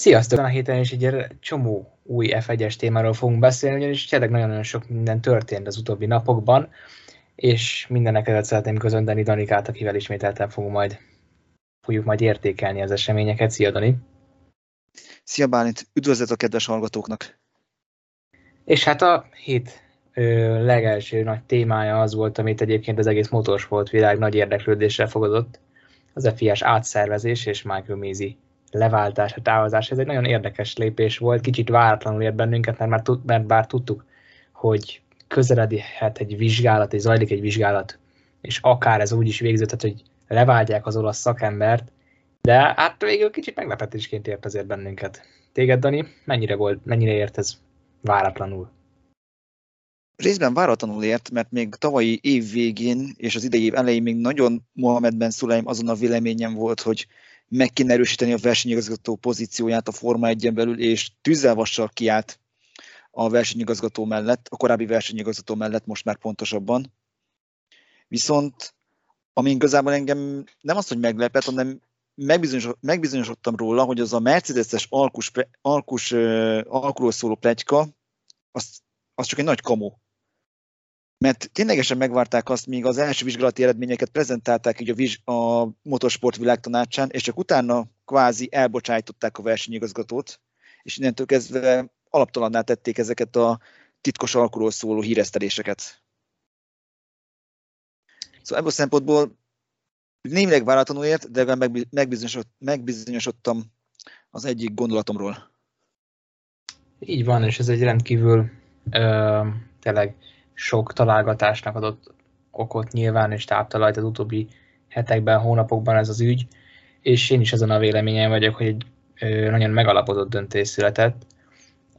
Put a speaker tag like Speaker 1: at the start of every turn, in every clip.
Speaker 1: Sziasztok! A héten is egy csomó új F1-es témáról fogunk beszélni, ugyanis tényleg nagyon-nagyon sok minden történt az utóbbi napokban, és mindenek előtt szeretném közönteni Danikát, akivel ismételten fogunk majd, fogjuk majd értékelni az eseményeket. Szia, Dani!
Speaker 2: Szia, Bálint! Üdvözlet a kedves hallgatóknak!
Speaker 1: És hát a hét ö, legelső nagy témája az volt, amit egyébként az egész motorsport világ nagy érdeklődéssel fogadott, az FIS átszervezés és Michael Maisie leváltás, a távozás. Ez egy nagyon érdekes lépés volt, kicsit váratlanul ért bennünket, mert, már tud, mert bár tudtuk, hogy közeledhet egy vizsgálat, és zajlik egy vizsgálat, és akár ez úgy is végződhet, hogy leváltják az olasz szakembert, de hát végül kicsit meglepetésként ért azért bennünket. Téged, Dani, mennyire volt, mennyire ért ez váratlanul?
Speaker 2: Részben váratlanul ért, mert még tavalyi év végén és az idei év elején még nagyon Mohamed Ben Sulaim azon a véleményem volt, hogy meg kéne erősíteni a versenyigazgató pozícióját a Forma 1 belül, és tűzzelvassal kiállt a versenyigazgató mellett, a korábbi versenyigazgató mellett most már pontosabban. Viszont ami igazából engem nem az, hogy meglepett, hanem megbizonyos, megbizonyosodtam róla, hogy az a Mercedes-es alkus, alkus, alkuról szóló pletyka, az, az csak egy nagy kamu mert ténylegesen megvárták azt, míg az első vizsgálati eredményeket prezentálták így a, viz, a motorsport világtanácsán, és csak utána kvázi elbocsájtották a versenyigazgatót, és innentől kezdve alaptalanná tették ezeket a titkos alkuról szóló híreszteléseket. Szóval ebből a szempontból némileg váratlanul ért, de megbizonyosod, megbizonyosodtam az egyik gondolatomról.
Speaker 1: Így van, és ez egy rendkívül ö, tényleg sok találgatásnak adott okot nyilván, és táptalajt az utóbbi hetekben, hónapokban ez az ügy, és én is azon a véleményen vagyok, hogy egy nagyon megalapozott döntés született,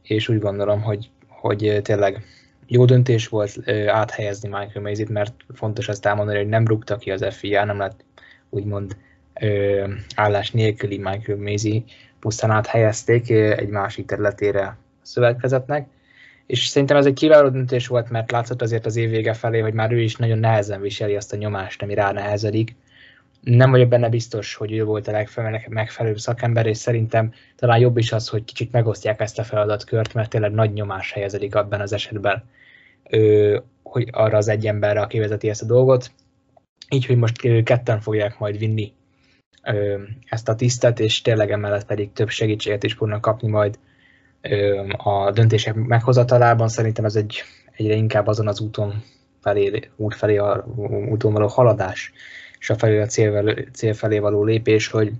Speaker 1: és úgy gondolom, hogy, hogy tényleg jó döntés volt áthelyezni Michael Mays-it, mert fontos azt elmondani, hogy nem rúgta ki az FIA, nem lett úgymond állás nélküli Michael Mays-i, pusztán áthelyezték egy másik területére a szövetkezetnek, és szerintem ez egy kiváló döntés volt, mert látszott azért az év vége felé, hogy már ő is nagyon nehezen viseli azt a nyomást, ami rá nehezedik. Nem vagyok benne biztos, hogy ő volt a legfelelőbb szakember, és szerintem talán jobb is az, hogy kicsit megosztják ezt a feladatkört, mert tényleg nagy nyomás helyezedik abban az esetben, hogy arra az egy emberre, aki vezeti ezt a dolgot. Így, hogy most ketten fogják majd vinni ezt a tisztet, és tényleg emellett pedig több segítséget is fognak kapni majd a döntések meghozatalában szerintem ez egy egyre inkább azon az úton felé, út felé a úton való haladás, és a felé a cél, cél felé való lépés, hogy,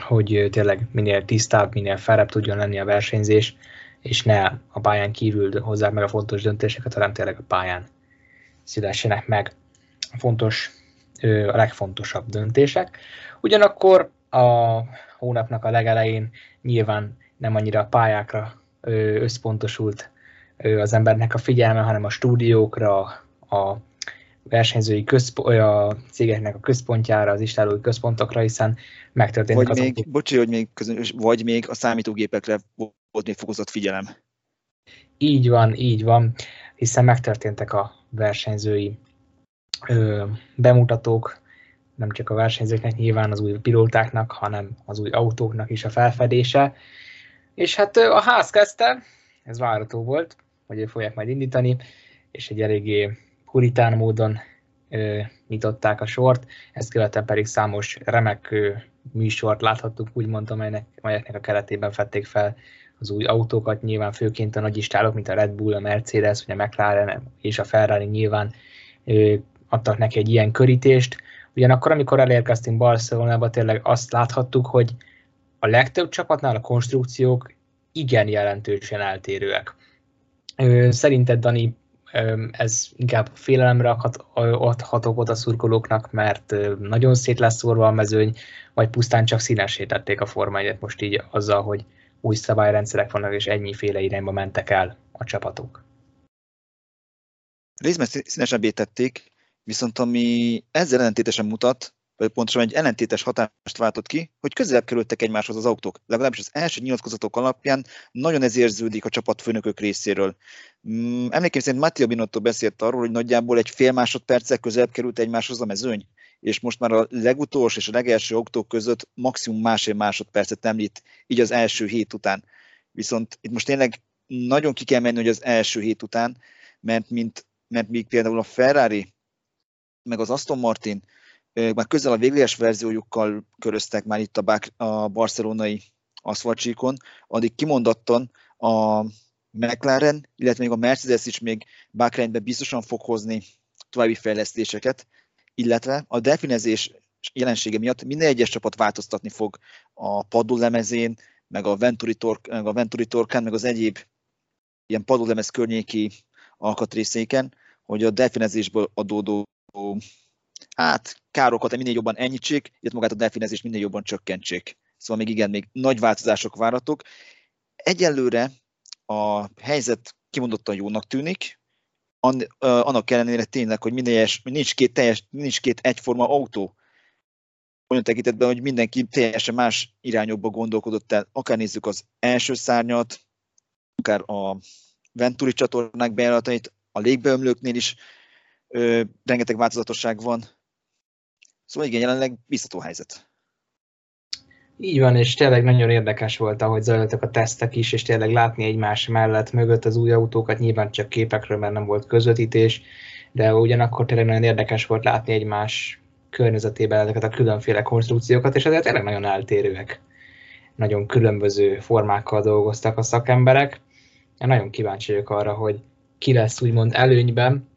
Speaker 1: hogy tényleg minél tisztább, minél felebb tudjon lenni a versenyzés, és ne a pályán kívül hozzák meg a fontos döntéseket, hanem tényleg a pályán szülessenek meg a fontos, a legfontosabb döntések. Ugyanakkor a hónapnak a legelején nyilván nem annyira a pályákra összpontosult az embernek a figyelme, hanem a stúdiókra, a versenyzői közpo- a cégeknek a központjára, az istálói központokra, hiszen megtörtént
Speaker 2: vagy azok. Még, bocsi, hogy még közös, vagy még a számítógépekre volt még fokozott figyelem.
Speaker 1: Így van, így van, hiszen megtörténtek a versenyzői ö, bemutatók, nem csak a versenyzőknek, nyilván az új pilótáknak, hanem az új autóknak is a felfedése, és hát a ház kezdte, ez várható volt, hogy fogják majd indítani, és egy eléggé puritán módon ö, nyitották a sort, ezt követően pedig számos remek ö, műsort láthattuk, úgymond, amelynek, amelyeknek a keretében fették fel az új autókat, nyilván főként a nagy istálok, mint a Red Bull, a Mercedes, vagy a McLaren és a Ferrari nyilván ö, adtak neki egy ilyen körítést. Ugyanakkor, amikor elérkeztünk Barcelonába, tényleg azt láthattuk, hogy a legtöbb csapatnál a konstrukciók igen jelentősen eltérőek. Szerinted, Dani, ez inkább félelemre adhatok ott a szurkolóknak, mert nagyon szét lesz szórva a mezőny, vagy pusztán csak színesítették a formáját most így azzal, hogy új szabályrendszerek vannak, és ennyiféle irányba mentek el a csapatok.
Speaker 2: Részben színesebbé tették, viszont ami ezzel ellentétesen mutat, vagy pontosan egy ellentétes hatást váltott ki, hogy közelebb kerültek egymáshoz az autók. Legalábbis az első nyilatkozatok alapján nagyon ez érződik a csapatfőnökök részéről. Mm, emlékeim szerint Mattia Binotto beszélt arról, hogy nagyjából egy fél másodperccel közelebb került egymáshoz a mezőny, és most már a legutolsó és a legelső autók között maximum másfél másodpercet említ, így az első hét után. Viszont itt most tényleg nagyon ki kell menni, hogy az első hét után, mert, mint, mert még például a Ferrari, meg az Aston Martin már közel a végleges verziójukkal köröztek már itt a, bák, a barcelonai aszfaltcsíkon, addig kimondottan a McLaren, illetve még a Mercedes is még Bakránybe biztosan fog hozni további fejlesztéseket, illetve a definezés jelensége miatt minden egyes csapat változtatni fog a padlólemezén, meg a Venturi, tork, meg a Venturi torkán, meg az egyéb ilyen padlólemez környéki alkatrészéken, hogy a definezésből adódó hát károkat minél jobban enyhítsék, illetve magát a definezést minél jobban csökkentsék. Szóval még igen, még nagy változások várhatók. Egyelőre a helyzet kimondottan jónak tűnik, annak ellenére tényleg, hogy minden egyes, nincs két, teljes, nincs két egyforma autó, olyan tekintetben, hogy mindenki teljesen más irányokba gondolkodott el, akár nézzük az első szárnyat, akár a Venturi csatornák bejáratait, a légbeömlőknél is ö, rengeteg változatosság van. Szóval igen, jelenleg biztató helyzet.
Speaker 1: Így van, és tényleg nagyon érdekes volt, ahogy zajlottak a tesztek is, és tényleg látni egymás mellett mögött az új autókat, nyilván csak képekről, mert nem volt közvetítés, de ugyanakkor tényleg nagyon érdekes volt látni egymás környezetében ezeket a különféle konstrukciókat, és ezért tényleg nagyon eltérőek. Nagyon különböző formákkal dolgoztak a szakemberek. Én nagyon kíváncsi vagyok arra, hogy ki lesz úgymond előnyben,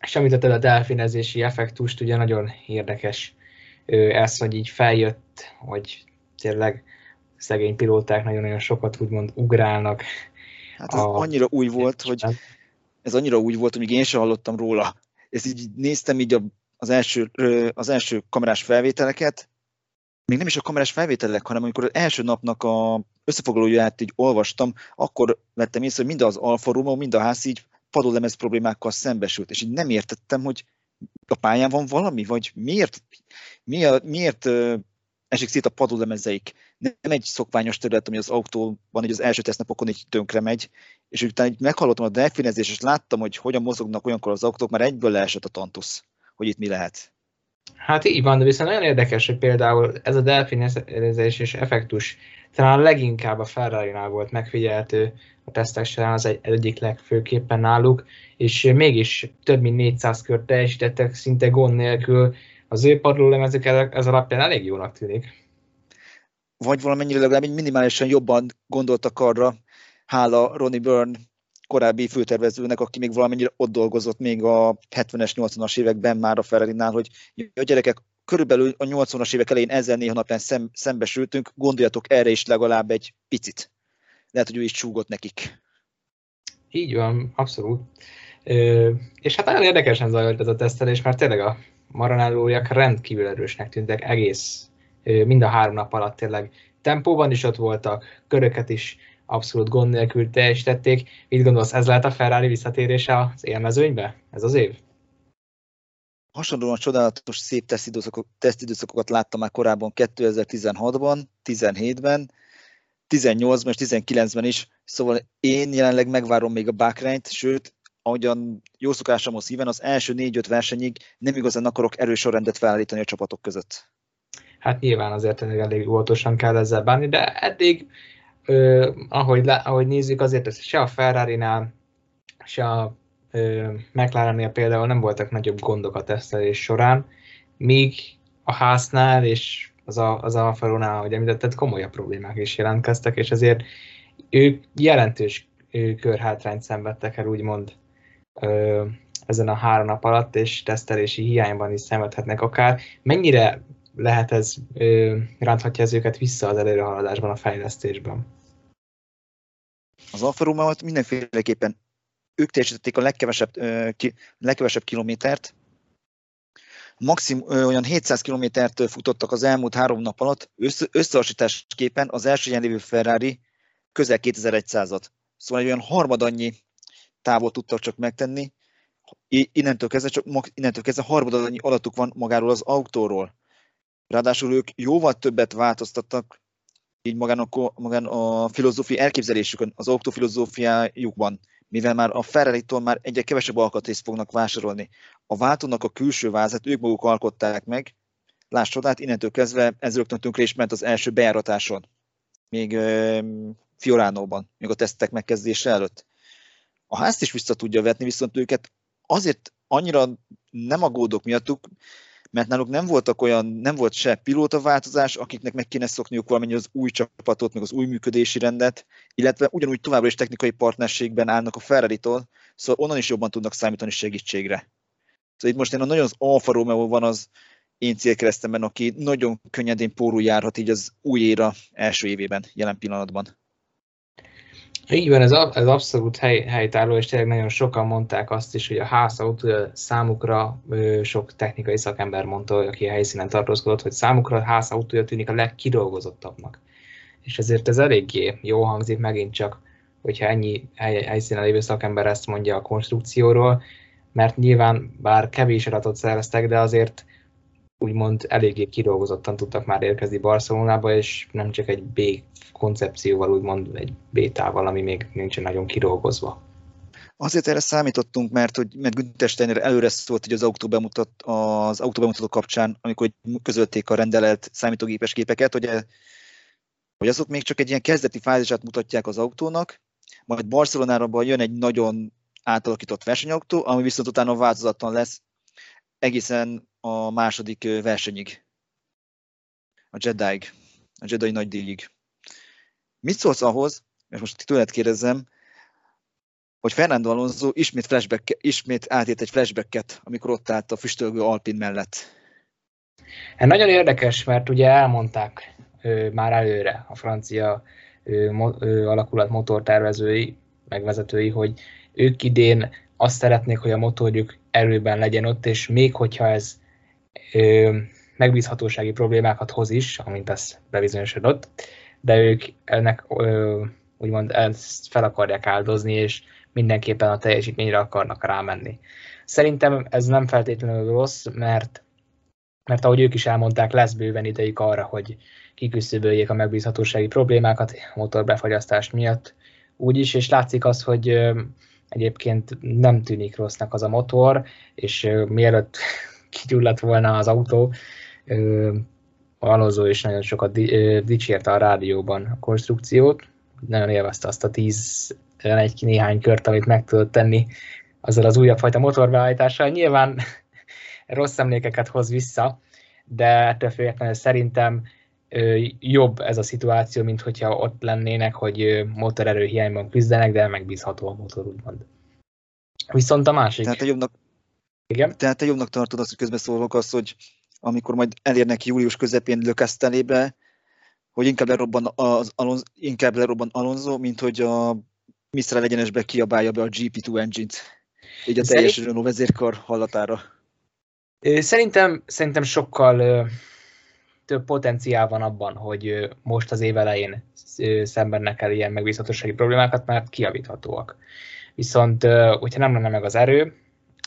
Speaker 1: és említetted a delfinezési effektust, ugye nagyon érdekes ez, hogy így feljött, hogy tényleg szegény pilóták nagyon-nagyon sokat úgymond ugrálnak.
Speaker 2: Hát ez a... annyira új volt, hogy ez annyira úgy volt, hogy még én sem hallottam róla. Ezt így néztem így az első, az első kamerás felvételeket, még nem is a kamerás felvételek, hanem amikor az első napnak a összefoglalóját így olvastam, akkor vettem észre, hogy mind az Alfa Romeo, mind a ház így padólemez problémákkal szembesült, és így nem értettem, hogy a pályán van valami, vagy miért, miért, miért esik szét a padólemezeik. Nem egy szokványos terület, ami az autóban hogy az első tesztnapokon így tönkre megy, és utána így meghallottam a delfinezést, és láttam, hogy hogyan mozognak olyankor az autók, már egyből leesett a tantusz, hogy itt mi lehet.
Speaker 1: Hát így van, de viszont nagyon érdekes, hogy például ez a delfinezés és effektus talán leginkább a ferrari volt megfigyelhető a tesztek során, az egy, egyik legfőképpen náluk, és mégis több mint 400 kört teljesítettek szinte gond nélkül, az ő padlólemezük ez alapján elég jónak tűnik.
Speaker 2: Vagy valamennyire legalább minimálisan jobban gondoltak arra, hála Ronnie Byrne korábbi főtervezőnek, aki még valamennyire ott dolgozott még a 70-es, 80-as években már a ferrari hogy a gyerekek, körülbelül a 80-as évek elején ezzel néha napján szem, szembesültünk, gondoljatok erre is legalább egy picit. Lehet, hogy ő is csúgott nekik.
Speaker 1: Így van, abszolút. És hát nagyon érdekesen zajlott ez a tesztelés, mert tényleg a maranálójak rendkívül erősnek tűntek egész, mind a három nap alatt tényleg tempóban is ott voltak, köröket is abszolút gond nélkül teljesítették. Mit gondolsz, ez lehet a Ferrari visszatérése az élmezőnybe? Ez az év?
Speaker 2: Hasonlóan csodálatos szép tesztidőszakokat láttam már korábban 2016-ban, 17-ben, 18-ban és 19-ben is, szóval én jelenleg megvárom még a Bahreint, sőt, ahogyan jó szokásom szíven, az első négy-öt versenyig nem igazán akarok erős sorrendet felállítani a csapatok között.
Speaker 1: Hát nyilván azért elég óvatosan kell ezzel bánni, de eddig, ö, ahogy, le, ahogy nézzük, azért se a Ferrari-nál, se a McLarennél például nem voltak nagyobb gondok a tesztelés során, míg a háznál és az, a, az Alfa Romeo-nál, ahogy említetted, komolyabb problémák is jelentkeztek, és ezért ők jelentős körhátrányt szenvedtek el, úgymond ezen a három nap alatt, és tesztelési hiányban is szenvedhetnek akár. Mennyire lehet ez, ránthatja ez őket vissza az előrehaladásban, a fejlesztésben?
Speaker 2: Az Alfa romeo mindenféleképpen ők teljesítették a legkevesebb, ki, legkevesebb kilométert, maximum olyan 700 kilométert futottak az elmúlt három nap alatt, össze, összehasonlításképpen az első ilyen lévő Ferrari közel 2100-at. Szóval egy olyan harmad annyi távol tudtak csak megtenni, innentől kezdve, csak, innentől kezdve harmadannyi alattuk van magáról az autóról. Ráadásul ők jóval többet változtattak így magán a, magán a filozófia elképzelésükön, az autó filozófiájukban, mivel már a ferrari már egyre kevesebb alkatrészt fognak vásárolni. A váltónak a külső vázat ők maguk alkották meg, láss csodát, innentől kezdve ez rögtön tönkre is ment az első bejáratáson, még uh, Fioránóban, még a tesztek megkezdése előtt. A házt is vissza tudja vetni, viszont őket azért annyira nem aggódok miattuk, mert náluk nem voltak olyan, nem volt se pilótaváltozás, akiknek meg kéne szokniuk valamennyi az új csapatot, meg az új működési rendet, illetve ugyanúgy továbbra is technikai partnerségben állnak a ferrari szóval onnan is jobban tudnak számítani segítségre. Szóval itt most én a nagyon az Alfa Romeo van az én célkeresztemben, aki nagyon könnyedén pórul járhat így az új éra első évében, jelen pillanatban.
Speaker 1: Így van, ez, ez abszolút hely, helytálló, és tényleg nagyon sokan mondták azt is, hogy a házsautó számukra sok technikai szakember mondta, aki a helyszínen tartózkodott, hogy számukra a házautója tűnik a legkidolgozottabbnak. És ezért ez eléggé jó hangzik megint csak, hogyha ennyi hely, helyszínen lévő szakember ezt mondja a konstrukcióról, mert nyilván bár kevés adatot szereztek, de azért úgymond eléggé kidolgozottan tudtak már érkezni Barcelonába, és nem csak egy B koncepcióval, úgymond egy bétával, ami még nincsen nagyon kidolgozva.
Speaker 2: Azért erre számítottunk, mert, hogy, mert Günther Steiner előre szólt hogy az autó, bemutat, az autó bemutató kapcsán, amikor közölték a rendelelt számítógépes képeket, hogy, hogy azok még csak egy ilyen kezdeti fázisát mutatják az autónak, majd Barcelonára jön egy nagyon átalakított versenyautó, ami viszont utána változatlan lesz egészen a második versenyig, a Jedi-ig, a Jedi nagy díjig. Mit szólsz ahhoz, és most tőled kérdezem, hogy Fernando Alonso ismét, flashback, ismét átért egy flashbacket, amikor ott állt a füstölgő Alpin mellett.
Speaker 1: Hát nagyon érdekes, mert ugye elmondták ő, már előre a francia mo, ő, alakulat motortervezői, megvezetői, hogy ők idén azt szeretnék, hogy a motorjuk erőben legyen ott, és még hogyha ez ö, megbízhatósági problémákat hoz is, amint ez bebizonyosodott, de ők ennek ö, úgymond ezt fel akarják áldozni, és mindenképpen a teljesítményre akarnak rámenni. Szerintem ez nem feltétlenül rossz, mert, mert ahogy ők is elmondták, lesz bőven idejük arra, hogy kiküszöböljék a megbízhatósági problémákat a motorbefagyasztás miatt úgyis, és látszik az, hogy egyébként nem tűnik rossznak az a motor, és mielőtt kigyulladt volna az autó, Alonso is nagyon sokat dicsérte a rádióban a konstrukciót, nagyon élvezte azt a 10 egy néhány kört, amit meg tudott tenni azzal az újabb fajta motorbeállítással. Nyilván rossz emlékeket hoz vissza, de ettől szerintem jobb ez a szituáció, mint hogyha ott lennének, hogy motorerő hiányban küzdenek, de megbízható a motor, úgymond. Viszont a másik...
Speaker 2: Tehát a jobbnak,
Speaker 1: Igen?
Speaker 2: Tehát te jobbnak tartod azt, hogy közbeszólok azt, hogy amikor majd elérnek július közepén Lökesztelébe, hogy inkább lerobban, az Alonso, inkább lerobban Alonso, mint hogy a Mistral egyenesbe kiabálja be a GP2 engine-t. Így a teljes Szerint... Renault vezérkar hallatára.
Speaker 1: Szerintem, szerintem sokkal több potenciál van abban, hogy most az év elején szembennek el ilyen megbízhatósági problémákat, mert kiavíthatóak. Viszont, hogyha nem lenne meg az erő,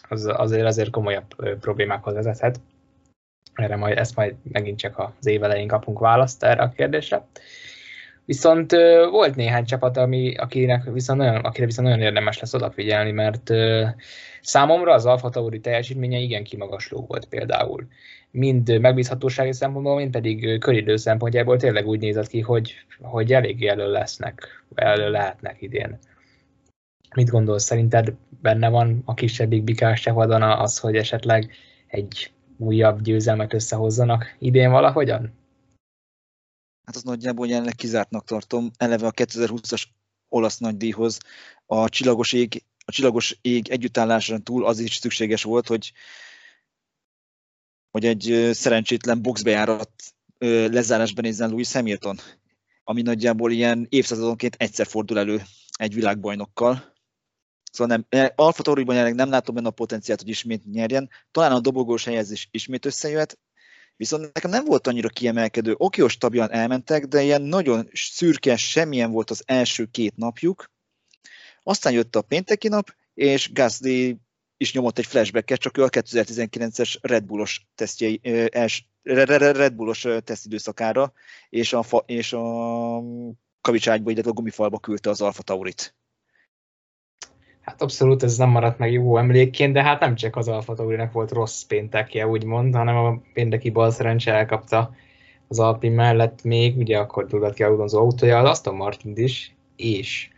Speaker 1: az azért azért komolyabb problémákhoz vezethet. Erre majd, ezt majd megint csak az év elején kapunk választ erre a kérdésre. Viszont volt néhány csapat, ami, akinek viszont nagyon, akire viszont nagyon érdemes lesz odafigyelni, mert számomra az Alfa Tauri teljesítménye igen kimagasló volt például. Mind megbízhatósági szempontból, mind pedig köridő szempontjából tényleg úgy nézett ki, hogy, hogy elég elő lesznek, elő lehetnek idén. Mit gondolsz, szerinted benne van a kisebbik bikás csapatban az, hogy esetleg egy újabb győzelmet összehozzanak idén valahogyan?
Speaker 2: Hát az nagyjából jelenleg kizártnak tartom. Eleve a 2020-as olasz nagydíjhoz a csillagos ég, a csillagos ég együttálláson túl az is szükséges volt, hogy, hogy egy szerencsétlen boxbejárat lezárásban nézzen Louis Hamilton, ami nagyjából ilyen évszázadonként egyszer fordul elő egy világbajnokkal. Szóval nem, Alfa Tauriban jelenleg nem látom benne a potenciált, hogy ismét nyerjen. Talán a dobogós helyezés ismét összejöhet, viszont nekem nem volt annyira kiemelkedő. Oké, stabilan elmentek, de ilyen nagyon szürke, semmilyen volt az első két napjuk. Aztán jött a pénteki nap, és Gasly is nyomott egy flashbacket, csak ő a 2019-es Red Bullos tesztjei, els, Red Bullos tesztidőszakára, és a, fa, és a kavicságyba, illetve a gumifalba küldte az Alfa Taurit.
Speaker 1: Hát abszolút ez nem maradt meg jó emlékként, de hát nem csak az Alfa Taurinek volt rossz péntekje, úgymond, hanem a pénteki bal szerencse elkapta az Alpin mellett még, ugye akkor dugott ki Alonso autója, az Aston Martin is, és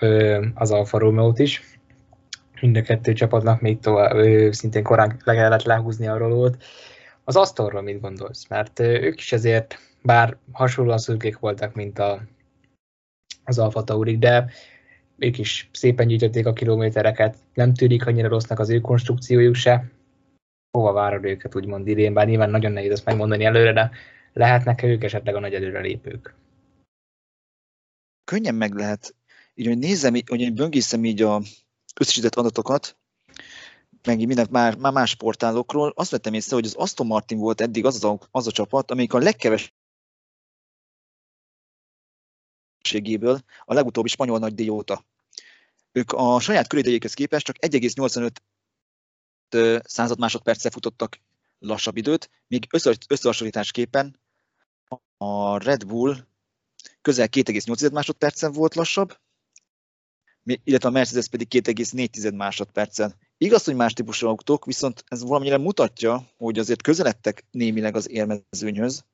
Speaker 1: ö, az Alfa romeo is. Mind a kettő csapatnak még tovább, ö, szintén korán le kellett lehúzni a rolót. Az Astonról mit gondolsz? Mert ö, ők is azért, bár hasonlóan szürkék voltak, mint a, az Alfa Taurik, de ők is szépen gyűjtötték a kilométereket, nem tűnik annyira rossznak az ő konstrukciójuk se. Hova várod őket úgymond idén, bár nyilván nagyon nehéz ezt megmondani előre, de lehetnek-e ők esetleg a nagy előrelépők?
Speaker 2: Könnyen meg lehet. Így, hogy nézem, hogy böngészem így a összesített adatokat, meg minden már, már más portálokról, azt vettem észre, hogy az Aston Martin volt eddig az, az, az a csapat, amelyik a legkevesebb segéből a legutóbbi spanyol nagydíj óta. Ők a saját köridejékhez képest csak 1,85 század másodperccel futottak lassabb időt, míg összehasonlításképpen a Red Bull közel 2,8 másodpercen volt lassabb, illetve a Mercedes pedig 2,4 másodpercen. Igaz, hogy más típusú autók, viszont ez valamire mutatja, hogy azért közeledtek némileg az élmezőnyhöz,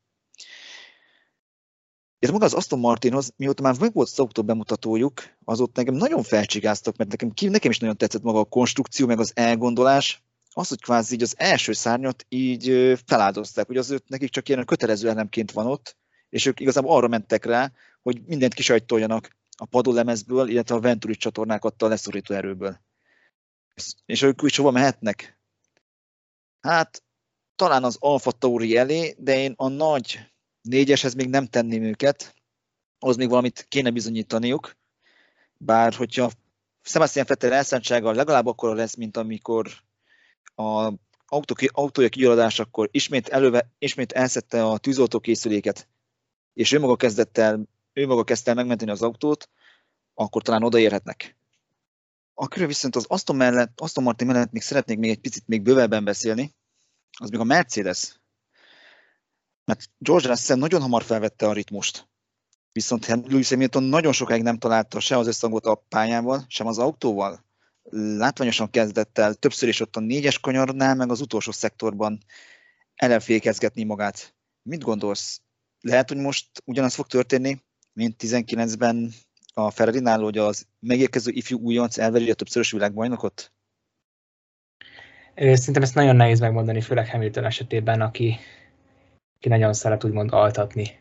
Speaker 2: ez maga az Aston Martinhoz, mióta már meg volt az autó bemutatójuk, azóta nekem nagyon felcsigáztak, mert nekem, nekem is nagyon tetszett maga a konstrukció, meg az elgondolás, az, hogy kvázi így az első szárnyat így feláldozták, hogy az őt nekik csak ilyen kötelező elemként van ott, és ők igazából arra mentek rá, hogy mindent kisajtoljanak a padolemezből, illetve a Venturi csatornák adta a leszorító erőből. És ők is hova mehetnek? Hát talán az Alfa Tauri elé, de én a nagy négyeshez még nem tenném őket, az még valamit kéne bizonyítaniuk, bár hogyha Sebastian Vettel elszántsága legalább akkor lesz, mint amikor a autó, autója akkor ismét, előve, ismét elszette a tűzoltókészüléket, és ő maga kezdett el, ő maga kezdte el megmenteni az autót, akkor talán odaérhetnek. Akkor viszont az Aston, mellett, Aston Martin mellett még szeretnék még egy picit még bővebben beszélni, az még a Mercedes mert George Russell nagyon hamar felvette a ritmust. Viszont Lewis Hamilton nagyon sokáig nem találta se az összhangot a pályával, sem az autóval. Látványosan kezdett el többször is ott a négyes kanyarnál, meg az utolsó szektorban ellenfékezgetni magát. Mit gondolsz? Lehet, hogy most ugyanaz fog történni, mint 19-ben a Ferrari-nál, hogy az megérkező ifjú újonc elveri a többszörös világbajnokot?
Speaker 1: Szerintem ezt nagyon nehéz megmondani, főleg Hamilton esetében, aki ki nagyon szeret úgymond altatni.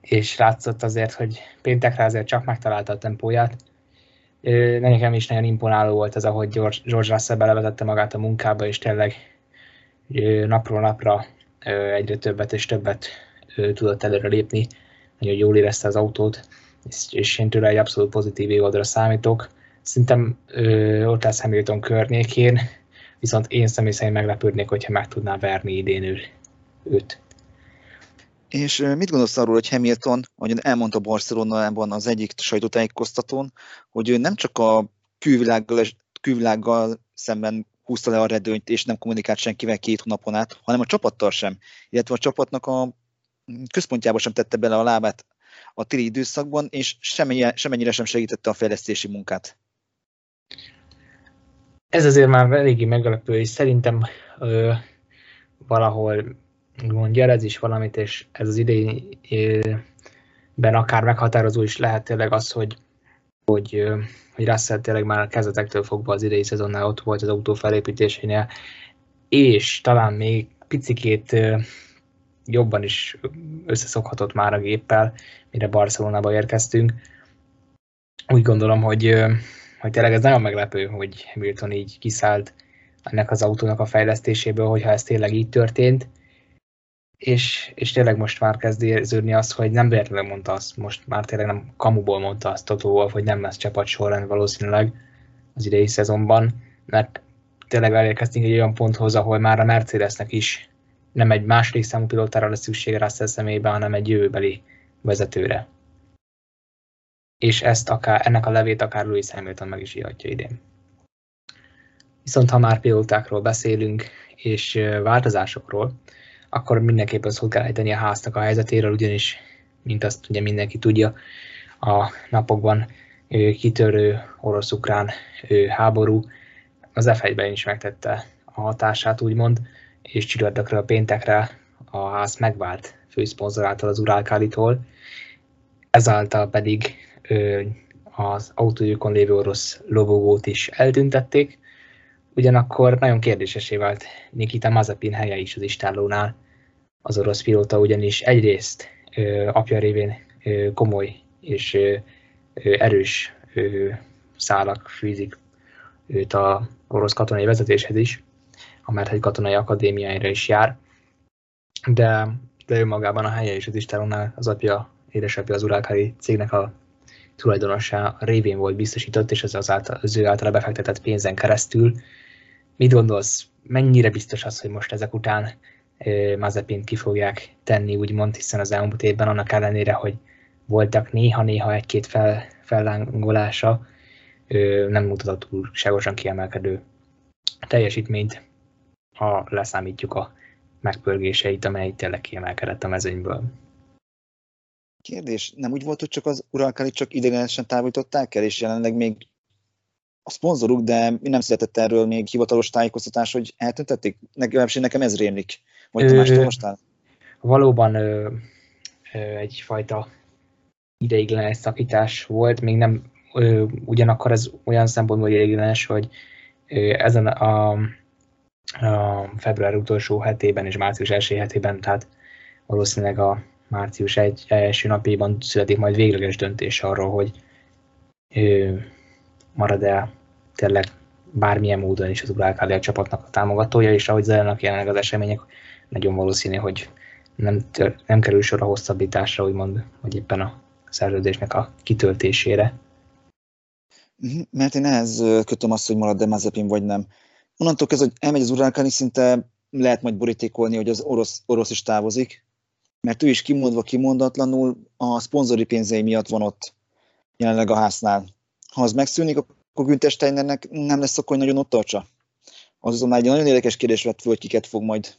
Speaker 1: És látszott azért, hogy péntekre azért csak megtalálta a tempóját. Nekem is nagyon imponáló volt az, ahogy George Russell belevetette magát a munkába, és tényleg napról napra egyre többet és többet tudott előre lépni, nagyon jól érezte az autót, és én tőle egy abszolút pozitív évadra számítok. Szerintem ott lesz Hamilton környékén, viszont én személy szerint meglepődnék, hogyha meg tudná verni idén őt.
Speaker 2: És mit gondolsz arról, hogy Hamilton, ahogy elmondta Barcelonában az egyik sajtótájékoztatón, hogy ő nem csak a külvilággal, külvilággal szemben húzta le a redőnyt, és nem kommunikált senkivel két hónapon át, hanem a csapattal sem, illetve a csapatnak a központjába sem tette bele a lábát a téli időszakban, és semmennyire, semmennyire sem segítette a fejlesztési munkát.
Speaker 1: Ez azért már eléggé meglepő, és szerintem ö, valahol mondja, ez is valamit, és ez az idejében akár meghatározó is lehet tényleg az, hogy, hogy, hogy Russell tényleg már a kezdetektől fogva az idei szezonnál ott volt az autó felépítésénél, és talán még picikét jobban is összeszokhatott már a géppel, mire Barcelonába érkeztünk. Úgy gondolom, hogy, hogy tényleg ez nagyon meglepő, hogy Hamilton így kiszállt ennek az autónak a fejlesztéséből, hogyha ez tényleg így történt és, és tényleg most már kezd érződni azt, hogy nem véletlenül mondta azt, most már tényleg nem kamuból mondta azt Toto Wolff, hogy nem lesz csapat sorrend valószínűleg az idei szezonban, mert tényleg elérkeztünk egy olyan ponthoz, ahol már a Mercedesnek is nem egy második számú pilótára lesz szüksége Russell személyben, hanem egy jövőbeli vezetőre. És ezt akár, ennek a levét akár Louis Hamilton meg is írhatja idén. Viszont ha már pilótákról beszélünk, és változásokról, akkor mindenképpen szó kell ejteni a háznak a helyzetéről, ugyanis, mint azt ugye mindenki tudja, a napokban kitörő orosz-ukrán háború az f is megtette a hatását, úgymond, és csütörtökről péntekre a ház megvált főszponzorától az Uralkálitól, ezáltal pedig az autójukon lévő orosz lobogót is eltüntették, ugyanakkor nagyon kérdésesé vált Nikita Mazepin helye is az istállónál. Az orosz pilóta ugyanis egyrészt ö, apja révén ö, komoly és ö, erős ö, szálak fűzik őt a orosz katonai vezetéshez is, amert egy katonai akadémiáira is jár, de, de ő magában a helye is az istállónál az apja, édesapja az uralkári cégnek a tulajdonosa révén volt biztosított, és ez az, által, az ő által befektetett pénzen keresztül. Mit gondolsz, mennyire biztos az, hogy most ezek után Mazepin ki fogják tenni, úgymond, hiszen az elmúlt évben annak ellenére, hogy voltak néha-néha egy-két fel, fellángolása, nem mutatott túlságosan kiemelkedő teljesítményt, ha leszámítjuk a megpörgéseit, amely tényleg kiemelkedett a mezőnyből.
Speaker 2: Kérdés, nem úgy volt, hogy csak az uralkálit csak idegenesen távolították el, és jelenleg még a szponzoruk, de mi nem született erről még hivatalos tájékoztatás, hogy eltüntették? Legalábbis nekem ez rémlik. Vagy te mást olvastál?
Speaker 1: Valóban ö, ö, egyfajta ideiglenes szakítás volt, még nem ö, ugyanakkor ez olyan szempontból ideiglenes, hogy ö, ezen a, a február utolsó hetében és március első hetében, tehát valószínűleg a március egy első napjában születik majd végleges döntés arról, hogy marad-e tényleg bármilyen módon is az Uralkália csapatnak a támogatója, és ahogy zajlanak jelenleg az események, nagyon valószínű, hogy nem, nem kerül sor a hosszabbításra, úgymond, vagy éppen a szerződésnek a kitöltésére.
Speaker 2: Mhm, mert én ehhez kötöm azt, hogy marad-e Mazepin, vagy nem. Onnantól kezdve, hogy elmegy az Uralkáni, szinte lehet majd borítékolni, hogy az orosz, orosz is távozik, mert ő is kimondva kimondatlanul a szponzori pénzei miatt van ott jelenleg a háznál. Ha az megszűnik, akkor Günther Steinernek nem lesz akkor, hogy nagyon ott tartsa. Azon már egy nagyon érdekes kérdés vett föl, hogy kiket fog majd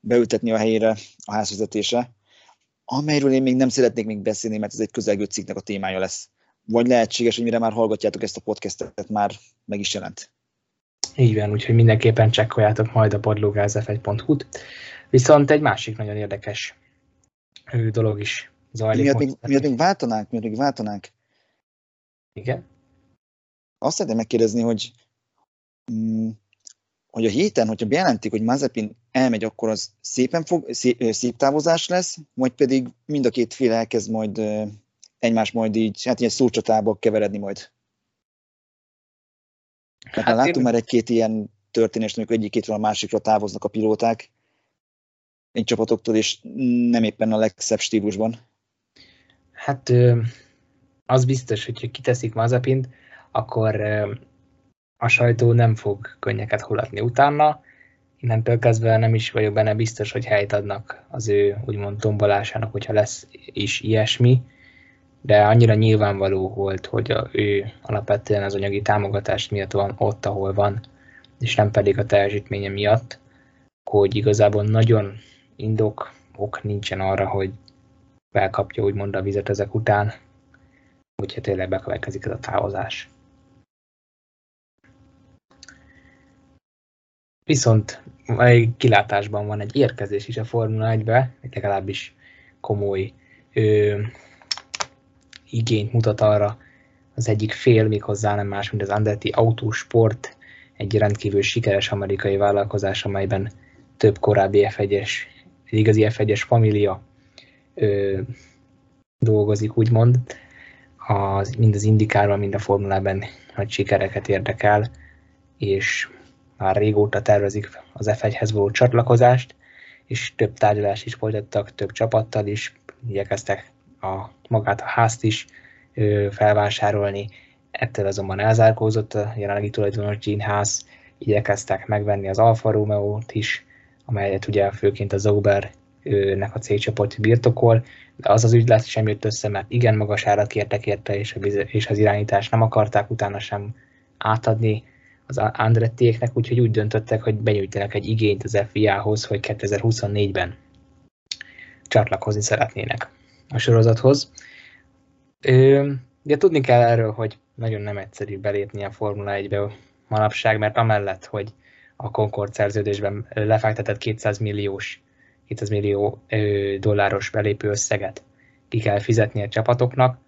Speaker 2: beültetni a helyére a házvezetése, amelyről én még nem szeretnék még beszélni, mert ez egy közelgő cikknek a témája lesz. Vagy lehetséges, hogy mire már hallgatjátok ezt a podcastet, már meg is jelent.
Speaker 1: Így van, úgyhogy mindenképpen csekkoljátok majd a padlógázf1.hu-t. Viszont egy másik nagyon érdekes dolog is zajlik.
Speaker 2: Miért még, miért még váltanánk? Miért még váltanánk?
Speaker 1: Igen.
Speaker 2: Azt szeretném megkérdezni, hogy, mm, hogy a héten, hogyha bejelentik, hogy Mazepin elmegy, akkor az szépen fog, szép, szép távozás lesz, vagy pedig mind a két fél elkezd majd egymás majd így, hát ilyen szócsatába keveredni majd. Mert hát láttunk én... már egy-két ilyen történést, amikor egyik-kétről a másikra távoznak a pilóták, egy csapatoktól, és nem éppen a legszebb stílusban.
Speaker 1: Hát az biztos, hogy kiteszik Mazepint, akkor a sajtó nem fog könnyeket hullatni utána. Innentől kezdve nem is vagyok benne biztos, hogy helyt adnak az ő úgymond tombolásának, hogyha lesz is ilyesmi, de annyira nyilvánvaló volt, hogy a, ő alapvetően az anyagi támogatást miatt van ott, ahol van, és nem pedig a teljesítménye miatt, hogy igazából nagyon indok, ok nincsen arra, hogy felkapja úgymond a vizet ezek után, hogyha tényleg bekövetkezik ez a távozás. Viszont egy kilátásban van egy érkezés is a Formula 1-be, legalábbis komoly ö, igényt mutat arra az egyik fél, méghozzá nem más, mint az Andretti Autosport, egy rendkívül sikeres amerikai vállalkozás, amelyben több korábbi F1-es egy igazi F1-es família ö, dolgozik, úgymond. Az, mind az indikálban, mind a formulában nagy sikereket érdekel, és már régóta tervezik az F1-hez való csatlakozást, és több tárgyalást is folytattak, több csapattal is, igyekeztek a, magát a házt is ö, felvásárolni, ettől azonban elzárkózott a jelenlegi tulajdonos Gene Haas, igyekeztek megvenni az Alfa Romeo-t is, amelyet ugye főként a Zauber nek a cégcsoport birtokol, de az az ügylet sem jött össze, mert igen magas árat kértek érte, és, a, és az irányítást nem akarták utána sem átadni az Andrettiéknek, úgyhogy úgy döntöttek, hogy benyújtanak egy igényt az FIA-hoz, hogy 2024-ben csatlakozni szeretnének a sorozathoz. Ö, Ugye tudni kell erről, hogy nagyon nem egyszerű belépni a Formula 1-be manapság, mert amellett, hogy a Concord szerződésben lefektetett 200 milliós 200 millió dolláros belépő összeget ki kell fizetni a csapatoknak.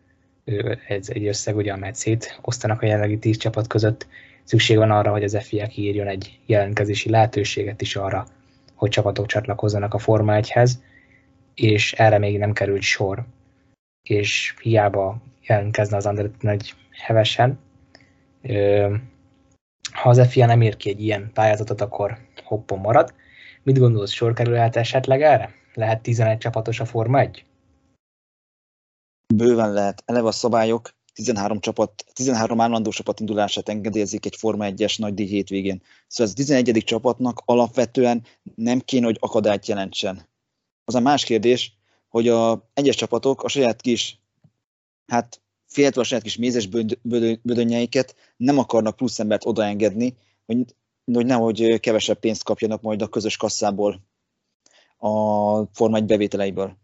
Speaker 1: Ez egy összeg, ugye, amelyet szétosztanak a jelenlegi 10 csapat között. Szükség van arra, hogy az FIA kiírjon egy jelentkezési lehetőséget is arra, hogy csapatok csatlakozzanak a Forma 1-hez, és erre még nem került sor. És hiába jelentkezne az Andret nagy hevesen. Ha az FIA nem ír ki egy ilyen pályázatot, akkor hoppon marad. Mit gondolsz, sor kerülhet esetleg erre? Lehet 11 csapatos a Forma 1?
Speaker 2: Bőven lehet. Eleve a szabályok 13 csapat, 13 állandó csapat indulását engedélyezik egy Forma 1-es nagy díj hétvégén. Szóval ez a 11. csapatnak alapvetően nem kéne, hogy akadályt jelentsen. Az a más kérdés, hogy a egyes csapatok a saját kis, hát féltve a saját kis mézes bödönnyeiket nem akarnak plusz embert odaengedni, hogy, hogy nehogy kevesebb pénzt kapjanak majd a közös kasszából a Forma 1 bevételeiből.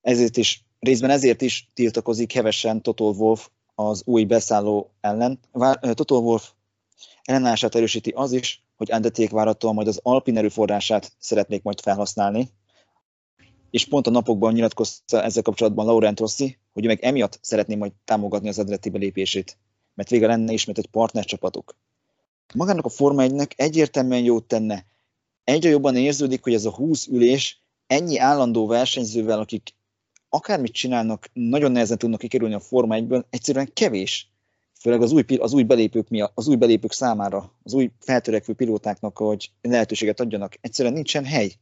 Speaker 2: Ezért is, részben ezért is tiltakozik hevesen Total Wolf az új beszálló ellen. Total Wolf ellenállását erősíti az is, hogy Endeték várhatóan majd az Alpin erőforrását szeretnék majd felhasználni, és pont a napokban nyilatkozta ezzel kapcsolatban Laurent Rossi, hogy meg emiatt szeretné majd támogatni az Andretti belépését, mert vége lenne ismét egy partnercsapatuk. Magának a Forma 1-nek egyértelműen jót tenne. Egyre jobban érződik, hogy ez a 20 ülés ennyi állandó versenyzővel, akik akármit csinálnak, nagyon nehezen tudnak kikerülni a Forma 1-ből, egyszerűen kevés. Főleg az új, az új belépők miatt, az új belépők számára, az új feltörekvő pilótáknak, hogy lehetőséget adjanak. Egyszerűen nincsen hely.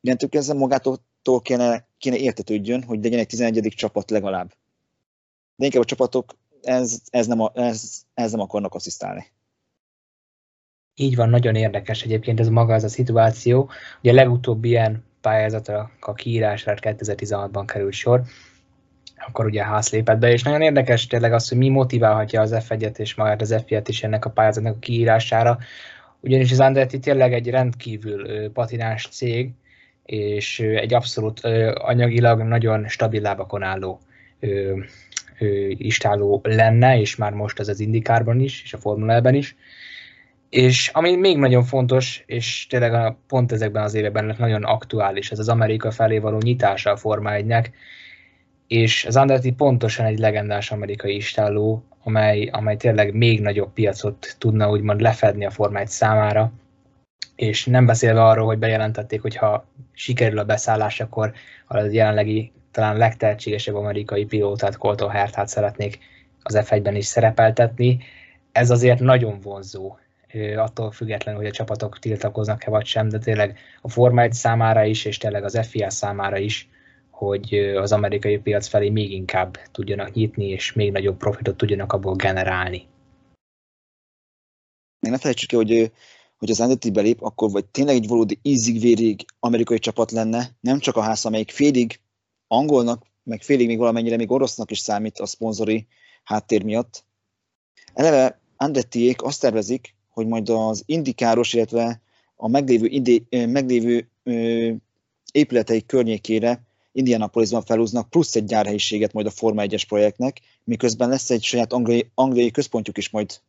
Speaker 2: Innentől kezdve magától kéne, kéne értetődjön, hogy legyen egy 11. csapat legalább. De inkább a csapatok ez, ez, nem, ez, ez nem akarnak asszisztálni.
Speaker 1: Így van, nagyon érdekes egyébként ez maga az a szituáció. Ugye a legutóbbi ilyen pályázatra a kiírásra 2016-ban került sor, akkor ugye a ház lépett be, és nagyon érdekes tényleg az, hogy mi motiválhatja az F1-et és magát az F1-et is ennek a pályázatnak a kiírására, ugyanis az Andretti tényleg egy rendkívül patinás cég, és egy abszolút anyagilag nagyon stabil lábakon álló istáló lenne, és már most ez az indikárban is, és a Formula is. És ami még nagyon fontos, és tényleg pont ezekben az években nagyon aktuális, ez az Amerika felé való nyitása a Forma 1-nek, és az Andretti pontosan egy legendás amerikai istáló, amely, amely tényleg még nagyobb piacot tudna úgymond lefedni a Forma 1 számára, és nem beszélve arról, hogy bejelentették, hogy ha sikerül a beszállás, akkor a jelenlegi talán legtehetségesebb amerikai pilótát, Colton Hertát szeretnék az F1-ben is szerepeltetni. Ez azért nagyon vonzó, attól függetlenül, hogy a csapatok tiltakoznak-e vagy sem, de tényleg a Forma 1 számára is, és tényleg az FIA számára is, hogy az amerikai piac felé még inkább tudjanak nyitni, és még nagyobb profitot tudjanak abból generálni.
Speaker 2: Még ne felejtsük ki, hogy hogy az Andretti belép, akkor vagy tényleg egy valódi ízig-vérig amerikai csapat lenne, nem csak a ház, amelyik félig angolnak, meg félig még valamennyire még orosznak is számít a szponzori háttér miatt. Eleve Andrettiék azt tervezik, hogy majd az indikáros, illetve a meglévő, indi, meglévő ö, épületeik környékére Indianapolisban felhúznak plusz egy gyárhelyiséget majd a Forma 1-es projektnek, miközben lesz egy saját angliai, angliai központjuk is majd,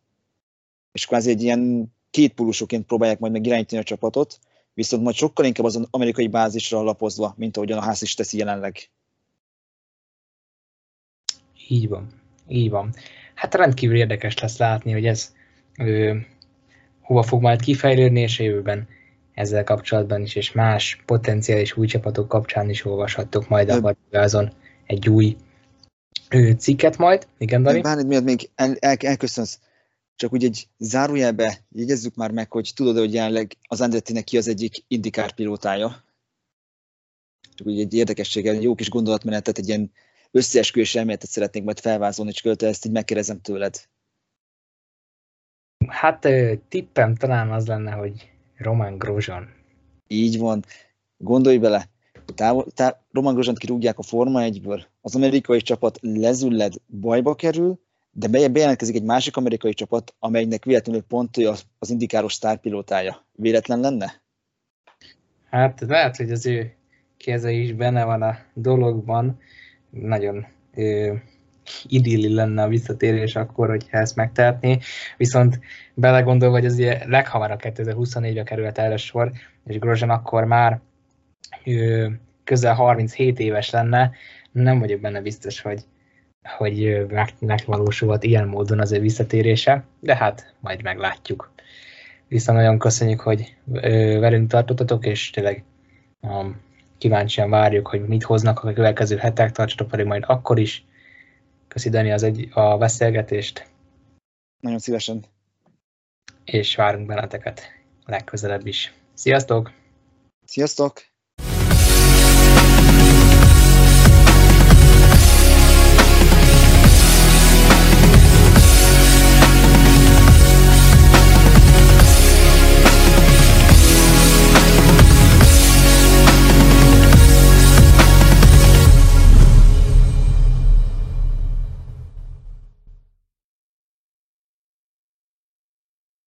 Speaker 2: és kvázi egy ilyen két pólusoként próbálják majd meg irányítani a csapatot, viszont majd sokkal inkább az amerikai bázisra alapozva, mint ahogyan a ház is teszi jelenleg.
Speaker 1: Így van, így van. Hát rendkívül érdekes lesz látni, hogy ez ö, hova fog majd kifejlődni, és jövőben ezzel kapcsolatban is, és más potenciális új csapatok kapcsán is olvashattok majd a Varigázon egy új ö, cikket majd. Igen, Dani?
Speaker 2: Bármit miatt még el, el, elköszönsz csak úgy egy zárójelbe jegyezzük már meg, hogy tudod, hogy jelenleg az Andrettinek ki az egyik indikár pilótája. Csak úgy egy érdekességgel, egy jó kis gondolatmenetet, egy ilyen összeesküvés elméletet szeretnék majd felvázolni, és költő ezt így megkérdezem tőled.
Speaker 1: Hát tippem talán az lenne, hogy Roman Grosjean.
Speaker 2: Így van. Gondolj bele, távol, tá, Roman Grosjean kirúgják a Forma 1-ből, az amerikai csapat lezülled, bajba kerül, de bejelentkezik egy másik amerikai csapat, amelynek véletlenül pont ő az, indikáros sztárpilótája. Véletlen lenne?
Speaker 1: Hát lehet, hogy az ő keze is benne van a dologban. Nagyon ö, idilli lenne a visszatérés akkor, hogyha ezt megtehetné, viszont belegondolva, hogy az ugye leghamarabb 2024-be került erre sor, és Grozsan akkor már ő, közel 37 éves lenne, nem vagyok benne biztos, hogy, hogy megvalósulhat ilyen módon az ő visszatérése, de hát majd meglátjuk. Viszont nagyon köszönjük, hogy velünk tartottatok, és tényleg um, kíváncsian várjuk, hogy mit hoznak a következő hetek, tartsatok pedig majd akkor is. Köszi Dani az egy, a beszélgetést.
Speaker 2: Nagyon szívesen.
Speaker 1: És várunk benneteket legközelebb is. Sziasztok!
Speaker 2: Sziasztok!